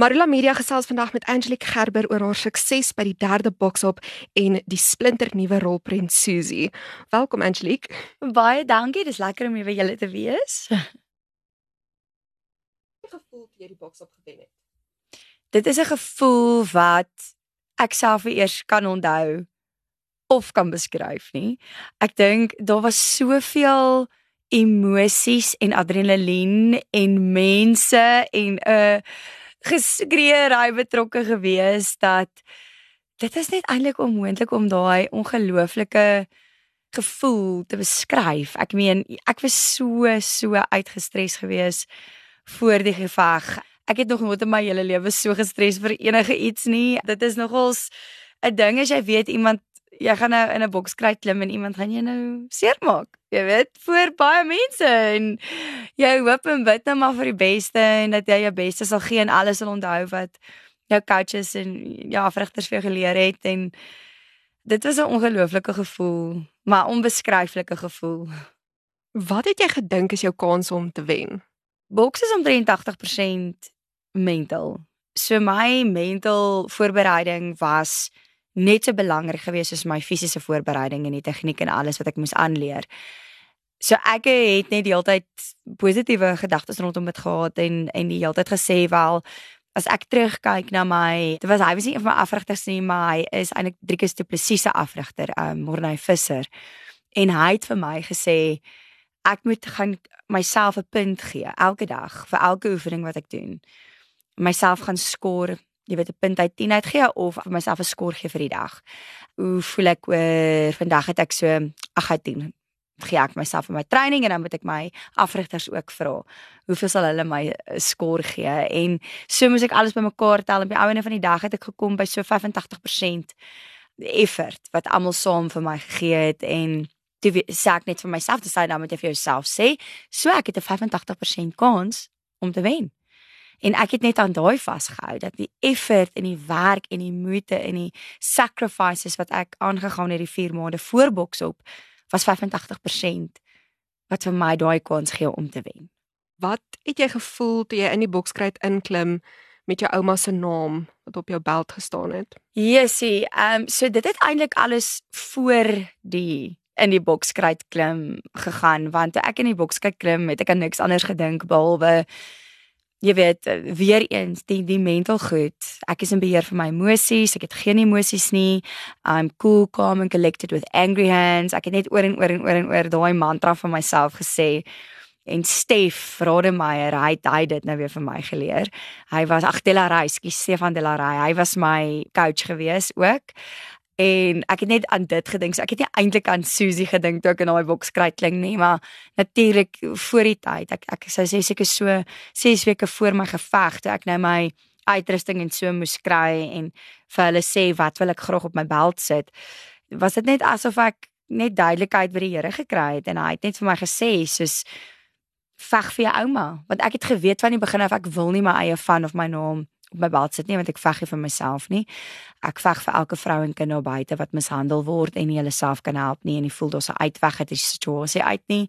Marula Media gesels vandag met Angelique Gerber oor haar sukses by die derde boksop en die splinternuwe rolprent Susie. Welkom Angelique. Baie dankie, dis lekker om hier by julle te wees. gevoel toe jy die boksop gewen het? Dit is 'n gevoel wat ek self eers kan onthou of kan beskryf nie. Ek dink daar was soveel emosies en adrenalien en mense en 'n uh, geskree raai betrokke gewees dat dit is net eintlik onmoontlik om daai ongelooflike gevoel te beskryf. Ek meen, ek was so so uitgestres gewees voor die geveg. Ek het nog nooit in my hele lewe so gestres vir enige iets nie. Dit is nogals 'n ding as jy weet iemand jy gaan nou in 'n boks kry klim en iemand gaan jou nou seermaak. Jy weet, voor baie mense en jy hoop en bid net nou maar vir die beste en dat jy jou beste sal gee en alles sal onthou wat jou coaches en ja, vrugters vir jou geleer het en dit was 'n ongelooflike gevoel, maar onbeskryflike gevoel. Wat het jy gedink is jou kans om te wen? Boks is omtrent 80% mental. So my mental voorbereiding was net so belangrik geweest as my fisiese voorbereiding en die tegniek en alles wat ek moes aanleer. So ek het net die hele tyd positiewe gedagtes rondom dit gehad en en die hele tyd gesê wel as ek terugkyk na my dit was hy was nie een van my afrigters nie maar hy is eintlik drie keer te presiese afrigter um Morney Visser en hy het vir my gesê ek moet gaan myself 'n punt gee elke dag vir elke oefening wat ek doen myself gaan skoor jy weet 'n punt uit 10 uit gee of vir myself 'n skoor gee vir die dag hoe voel ek oor vandag het ek so 8 uit 10 gee ek myself vir my training en dan moet ek my afrigters ook vra. Hoeveel sal hulle my eh, skoor gee? En so moet ek alles bymekaar tel en by ouene van die dag het ek gekom by so 85% effort wat almal saam vir my gegee het en toe sê ek net vir myself te sê dan moet jy vir jouself sê, so ek het 'n 85% kans om te wen. En ek het net aan daai vasgehou dat die effort en die werk en die moeite en die sacrifices wat ek aangegaan het die 4 maande voor boks op was 85% wat vir my daai kans gee om te wen. Wat het jy gevoel toe jy in die bokskruit inklim met jou ouma se naam wat op jou beld gestaan het? Jessie, ehm um, so dit het eintlik alles voor die in die bokskruit klim gegaan want toe ek in die bokskruit klim het ek aan niks anders gedink behalwe jy weet eh, weer eens die die mental goed. Ek is in beheer van my emosies. Ek het geen emosies nie. I'm cool, calm and collected with angry hands. Ek het net oor en oor en oor en oor daai mantra van myself gesê. En Stef Rademeier, hy het hy dit nou weer vir my geleer. Hy was Agtela Reiskie, Stefan de la Rey. Hy was my coach gewees ook. En ek het net aan dit gedink. So ek het nie eintlik aan Susie gedink toe ek in daai boks kry klink nie, maar natuurlik voor die tyd. Ek ek sou sê seker so 6 weke voor my geveg toe ek nou my uitrusting en so moes kry en vir hulle sê wat wil ek graag op my beld sit. Was dit net asof ek net duidelikheid by die Here gekry het en hy het net vir my gesê soos veg vir jou ouma, want ek het geweet van die begin af ek wil nie my eie van of my naam op my beld sit nie want ek veg nie vir myself nie. Ek veg vir elke vrou en kind daar buite wat mishandel word en nie hulle self kan help nie en nie voel daar's 'n uitweg uit die situasie uit nie.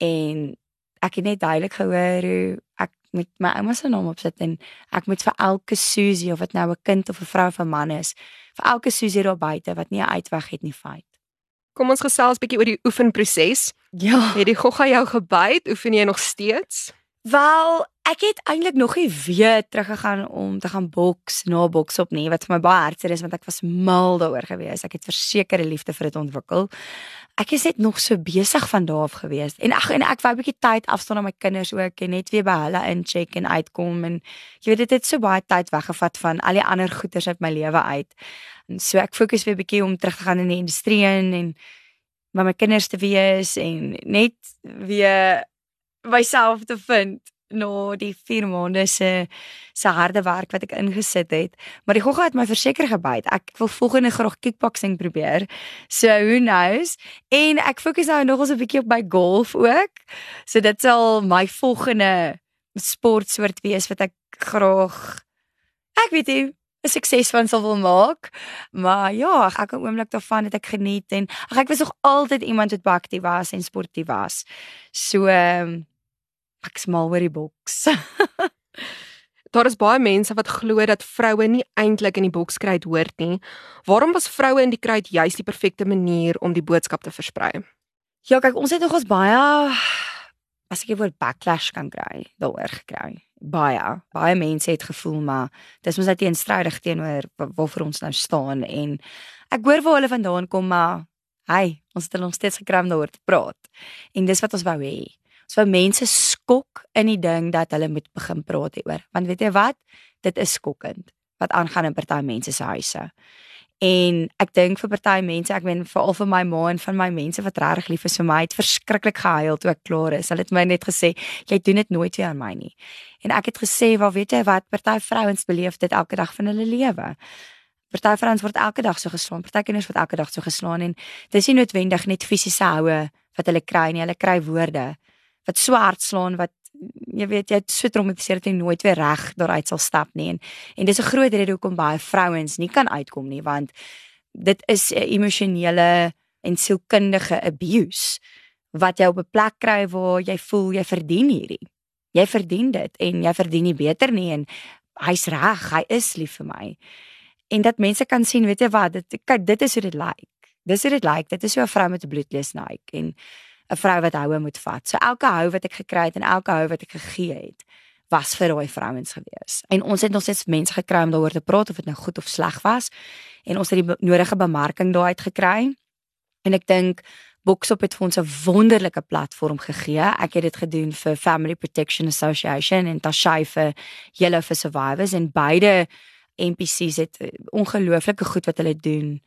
En ek het net duidelik gehoor hoe ek met my ouma se naam opsit en ek moet vir elke Susie of dit nou 'n kind of 'n vrou of 'n man is, vir elke Susie daar buite wat nie 'n uitweg het nie, fight. Kom ons gesels bietjie oor die oefenproses. Ja, het die gogga jou gebyt? Oefen jy nog steeds? Wel, ek het eintlik nog nie weer teruggegaan om te gaan boks na boks op nie wat vir my baie hartseer is want ek was mal daaroor gewees. Ek het versekerde liefde vir dit ontwikkel. Ek is net nog so besig van daar af gewees. En ag en ek wou 'n bietjie tyd afstaan aan my kinders ook en net weer by hulle incheck en uitkom en jy weet dit het so baie tyd weggevat van al die ander goeders uit my lewe uit. En so ek fokus weer 'n bietjie om terug te gaan in die industrie en by my kinders te wees en net weer myself te vind na die 4 maande se se harde werk wat ek ingesit het. Maar die gogga het my verseker gebyt. Ek wil volgende graag kickboxing probeer. So who knows? En ek fokus nou nogals 'n bietjie op my golf ook. So dit sal my volgende sportsoort wees wat ek graag ek weet nie 'n sukses van sal wil maak. Maar ja, ek 'n oomblik daarvan het ek geniet en ag ek was nog altyd iemand wat aktief was en sportief was. So um, ek smal oor die boks. Daar is baie mense wat glo dat vroue nie eintlik in die bokskruit hoort nie. Waarom was vroue in die kruit juist die perfekte manier om die boodskap te versprei? Ja, kyk, ons het nogals baie as ek woord backlash kan kry, daaroor gekry. Baie, baie mense het gevoel maar dis mos net teenstrydig teenoor waarvoor ons nou staan en ek hoor waar hulle vandaan kom maar hy, ons het nog steeds gekry om daaroor te praat. En dis wat ons wou hê. Ons wou mense skok in die ding dat hulle moet begin praat hieroor. Want weet jy wat? Dit is skokkend wat aangaan in party mense se huise. En ek dink vir party mense, ek meen veral vir my ma en van my mense wat regtig lief is vir my, het verskriklik gehuil toe ek klaar is. Hulle het my net gesê, jy doen dit nooit weer aan my nie. En ek het gesê, "Wel, weet jy wat? Party vrouens beleef dit elke dag van hulle lewe." Party vrouens word elke dag so geslaan, party kinders word elke dag so geslaan en dis nie noodwendig net fisiese houe wat hulle kry nie, hulle kry woorde wat swart slaan wat jy weet jy het so traumatiseer dat jy nooit weer reg daaruit sal stap nie. En en dis 'n groot rede hoekom baie vrouens nie kan uitkom nie want dit is 'n emosionele en sielkundige abuse wat jy op 'n plek kry waar jy voel jy verdien hierdie. Jy verdien dit en jy verdien nie beter nie en hy's reg hy is lief vir my. En dat mense kan sien weet jy wat dit kyk dit is hoe dit lyk. Dis hoe dit lyk. Dit is so 'n vrou met 'n bloedlees Nike en 'n vrou wat houe moet vat. So elke hou wat ek gekry het en elke hou wat ek gegee het, was vir daai vrouens gewees. En ons het nog steeds mense gekry om daaroor te praat of dit nou goed of sleg was. En ons het die nodige bemarking daai uit gekry. En ek dink Boksop het vir ons 'n wonderlike platform gegee. Ek het dit gedoen vir Family Protection Association en Tashay vir Yellow for Survivors en beide NPC's het ongelooflike goed wat hulle doen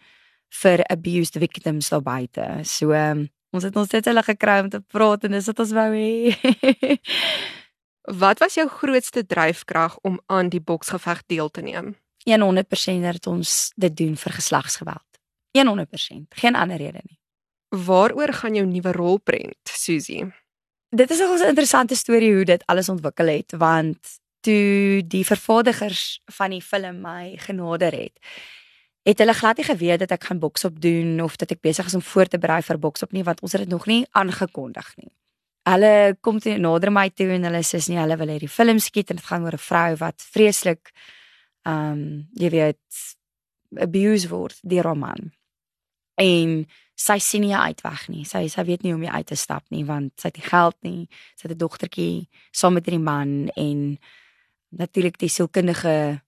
vir abused victims daar buite. So um, Ons het ons net hulle gekry om te praat en dis wat ons wou hê. wat was jou grootste dryfkrag om aan die boksgeveg deel te neem? 100% dat ons dit doen vir geslagsgeweld. 100%, geen ander rede nie. Waaroor gaan jou nuwe rolprent, Susie? Dit is 'n interessante storie hoe dit alles ontwikkel het want toe die vervaardigers van die film my genader het, het hulle glad nie geweet dat ek gaan boksop doen of dat ek besig is om voor te berei vir boksop nie want ons het dit nog nie aangekondig nie. Hulle kom toe nader my toe en hulle sê nee, hulle wil hê die film skiet en dit gaan oor 'n vrou wat vreeslik ehm um, jy weet abuse word deur 'n man. En sy sien nie uitweg nie. Sy sy weet nie hoe om uit te stap nie want sy het nie geld nie. Sy het 'n dogtertjie saam met 'n man en natuurlik die sielkundige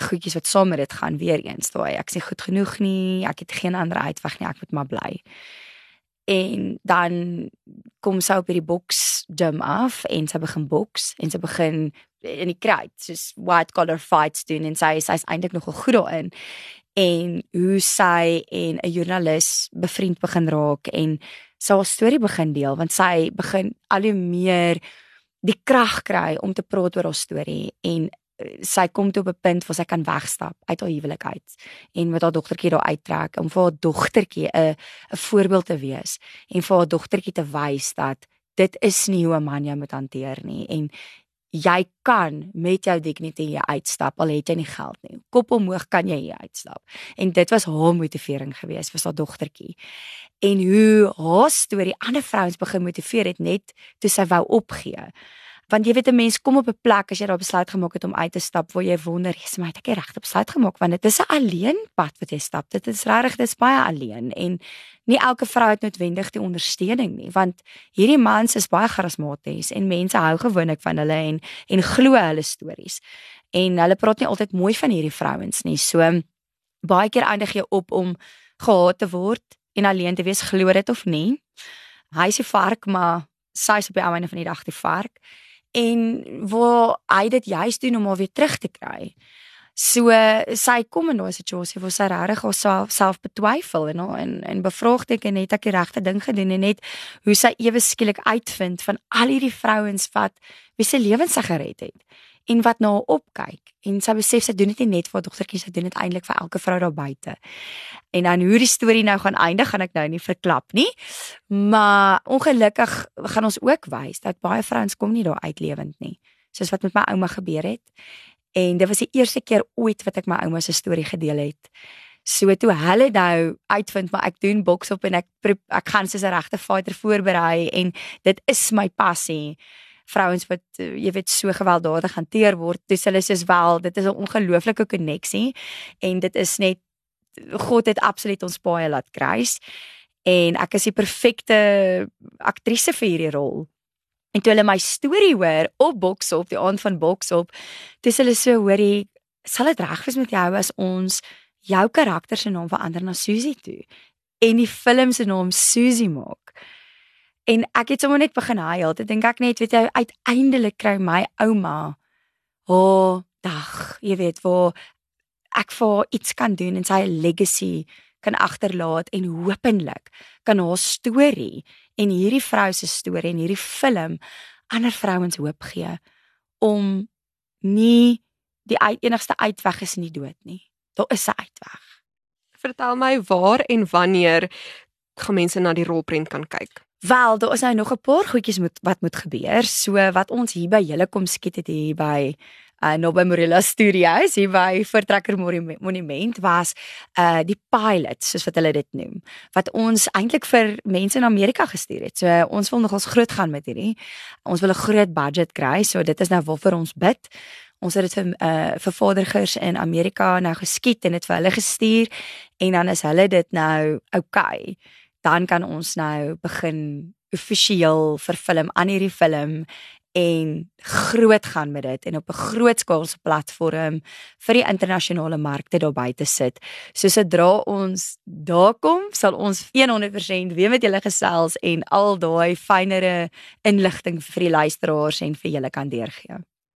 goedjies wat saam met dit gaan weer eens daai ek sê goed genoeg nie. Ek het geen ander uitweg nie. Ek moet maar bly. En dan kom sy op hierdie boks gym af en sy begin boks en sy begin in die kruit soos white collar fights doen en sy sy's eintlik nogal goed daarin. En hoe sy en 'n joernalis bevriend begin raak en sy haar storie begin deel want sy begin al hoe meer die krag kry om te praat oor haar storie en sy kom toe op 'n punt waar sy kan wegstap uit haar huwelik uit en met haar dogtertjie daar uittrek om vir haar dogtertjie 'n 'n voorbeeld te wees en vir haar dogtertjie te wys dat dit is nie hoe 'n man jou moet hanteer nie en jy kan met jou dignity hier uitstap al het jy nie geld nie. Kop omhoog kan jy hier uitstap. En dit was haar motivering geweest vir haar dogtertjie. En hoe haar storie ander vrouens begin motiveer het net toe sy wou opgee want jy weet 'n mens kom op 'n plek as jy daar besluit gemaak het om uit te stap waar jy wonder, "Jesus, my het ek regte besluit gemaak?" want dit is 'n alleen pad wat jy stap. Dit is regtig dis baie alleen en nie elke vrou het noodwendig die ondersteuning nie, want hierdie mans is baie charismaties en mense hou gewoonlik van hulle en en glo hulle stories. En hulle praat nie altyd mooi van hierdie vrouens nie. So baie keer eindig jy op om gehaat te word en alleen te wees, glo dit of nie. Hy is 'n vark, maar sy is op die einde van die dag die vark en waar hy dit juist doen om haar weer terug te kry. So sy kom in 'n situasie waar sy regtig haarself self betwyfel en en en bevraagteken net ek die regte ding gedoen en net hoe sy ewe skielik uitvind van al hierdie vrouens wat wie se lewens sy gered het en wat na haar opkyk en sy besef sy doen dit nie net vir haar dogtertjie sy doen dit eintlik vir elke vrou daar buite. En dan hoe die storie nou gaan eindig gaan ek nou nie verklap nie. Maar ongelukkig gaan ons ook wys dat baie vrouens kom nie daar uit lewend nie. Soos wat met my ouma gebeur het. En dit was die eerste keer ooit wat ek my ouma se storie gedeel het. So toe hulle nou uitvind maar ek doen boks op en ek ek gaan soos 'n regte fighter voorberei en dit is my passie vrouens wat uh, jy weet so gewelddadig hanteer word. Dis hulle is wel, dit is 'n ongelooflike koneksie en dit is net God het absoluut ons paai laat kruis en ek is die perfekte aktrise vir hierdie rol. En toe hulle my storie hoor op Boksop, die aand van Boksop, dis hulle so hoorie, sal dit reg wees met jou as ons jou karakter se naam verander na Susie toe en die film se naam Susie maak. En ek het sommer net begin huil. Dit dink ek net, weet jy, uiteindelik kry my ouma o, oh, dag, jy weet, waar ek vir iets kan doen en sy legacy kan agterlaat en hopelik kan haar storie en hierdie vrou se storie en hierdie film ander vrouens hoop gee om nie die enigste uitweg is nie dood nie. Daar is 'n uitweg. Vertel my waar en wanneer gaan mense na die rolprent kan kyk? Wel, daar is nou nog 'n paar goedjies moet wat moet gebeur. So wat ons hier by julle kom skiet het hier by uh nou by Morella Studios hier by Vertrekker Monument was uh die pilot soos wat hulle dit noem wat ons eintlik vir mense in Amerika gestuur het. So uh, ons wil nogals groot gaan met hierdie. Ons wil 'n groot budget kry. So dit is nou waarvoor ons bid. Ons het dit vir uh vervaardigers in Amerika nou geskiet en dit vir hulle gestuur en dan is hulle dit nou okay. Dan kan ons nou begin offisieel verfilm aan hierdie film en groot gaan met dit en op 'n groot skaalse platform vir die internasionale markte daar buite sit. So sodra ons daar kom, sal ons 100% weer met julle gesels en al daai fynere inligting vir die luisteraars en vir julle kan deurgee.